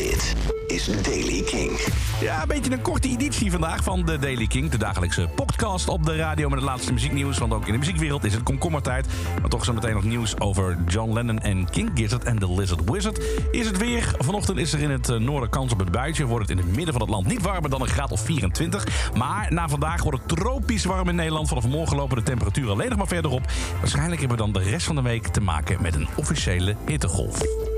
Dit is Daily King. Ja, een beetje een korte editie vandaag van de Daily King. De dagelijkse podcast op de radio met het laatste muzieknieuws. Want ook in de muziekwereld is het komkommertijd. Maar toch zo meteen nog nieuws over John Lennon en King Gizzard en The Lizard Wizard. Is het weer? Vanochtend is er in het eh, noorden kans op het buitje. Wordt het in het midden van het land niet warmer dan een graad of 24. Maar na vandaag wordt het tropisch warm in Nederland. Vanaf morgen lopen de temperaturen alleen nog maar verder op. Waarschijnlijk hebben we dan de rest van de week te maken met een officiële hittegolf.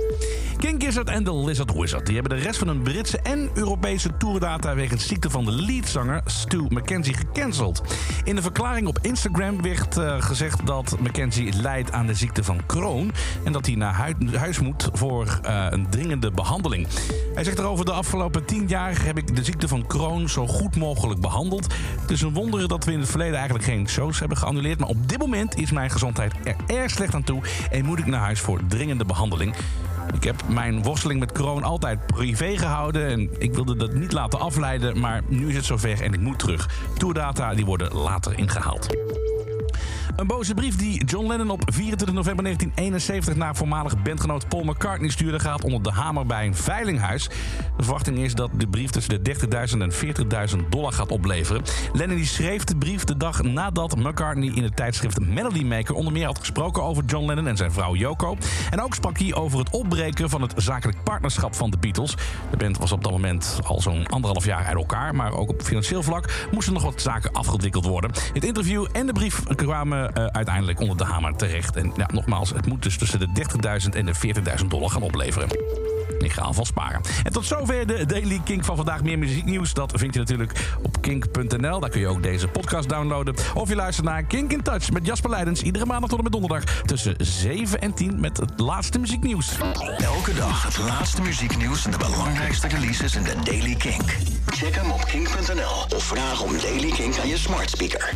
King Gizzard en The Lizard Wizard die hebben de rest van hun Britse en Europese tourdata wegens ziekte van de leadzanger Stu McKenzie gecanceld. In de verklaring op Instagram werd uh, gezegd dat McKenzie lijdt aan de ziekte van Crohn en dat hij naar huis moet voor uh, een dringende behandeling. Hij zegt erover: De afgelopen tien jaar heb ik de ziekte van Crohn zo goed mogelijk behandeld. Het is een wonder dat we in het verleden eigenlijk geen shows hebben geannuleerd, maar op dit moment is mijn gezondheid er erg slecht aan toe en moet ik naar huis voor dringende behandeling. Ik heb mijn worsteling met corona altijd privé gehouden. En ik wilde dat niet laten afleiden. Maar nu is het zover en ik moet terug. Tourdata die worden later ingehaald. Een boze brief die John Lennon op 24 november 1971 naar voormalig bandgenoot Paul McCartney stuurde, gaat onder de hamer bij een veilinghuis. De verwachting is dat de brief tussen de 30.000 en 40.000 dollar gaat opleveren. Lennon die schreef de brief de dag nadat McCartney in het tijdschrift Melody Maker onder meer had gesproken over John Lennon en zijn vrouw Yoko. En ook sprak hij over het opbreken van het zakelijk partnerschap van de Beatles. De band was op dat moment al zo'n anderhalf jaar uit elkaar, maar ook op financieel vlak moesten nog wat zaken afgewikkeld worden. Het interview en de brief kwamen uiteindelijk onder de hamer terecht. En ja, nogmaals, het moet dus tussen de 30.000 en de 40.000 dollar gaan opleveren. Ik ga alvast sparen. En tot zover de Daily Kink van vandaag. Meer muzieknieuws, dat vind je natuurlijk op kink.nl. Daar kun je ook deze podcast downloaden. Of je luistert naar Kink in Touch met Jasper Leidens. Iedere maandag tot en met donderdag tussen 7 en 10 met het laatste muzieknieuws. Elke dag het laatste muzieknieuws en de belangrijkste releases in de Daily Kink. Check hem op kink.nl of vraag om Daily Kink aan je smart speaker.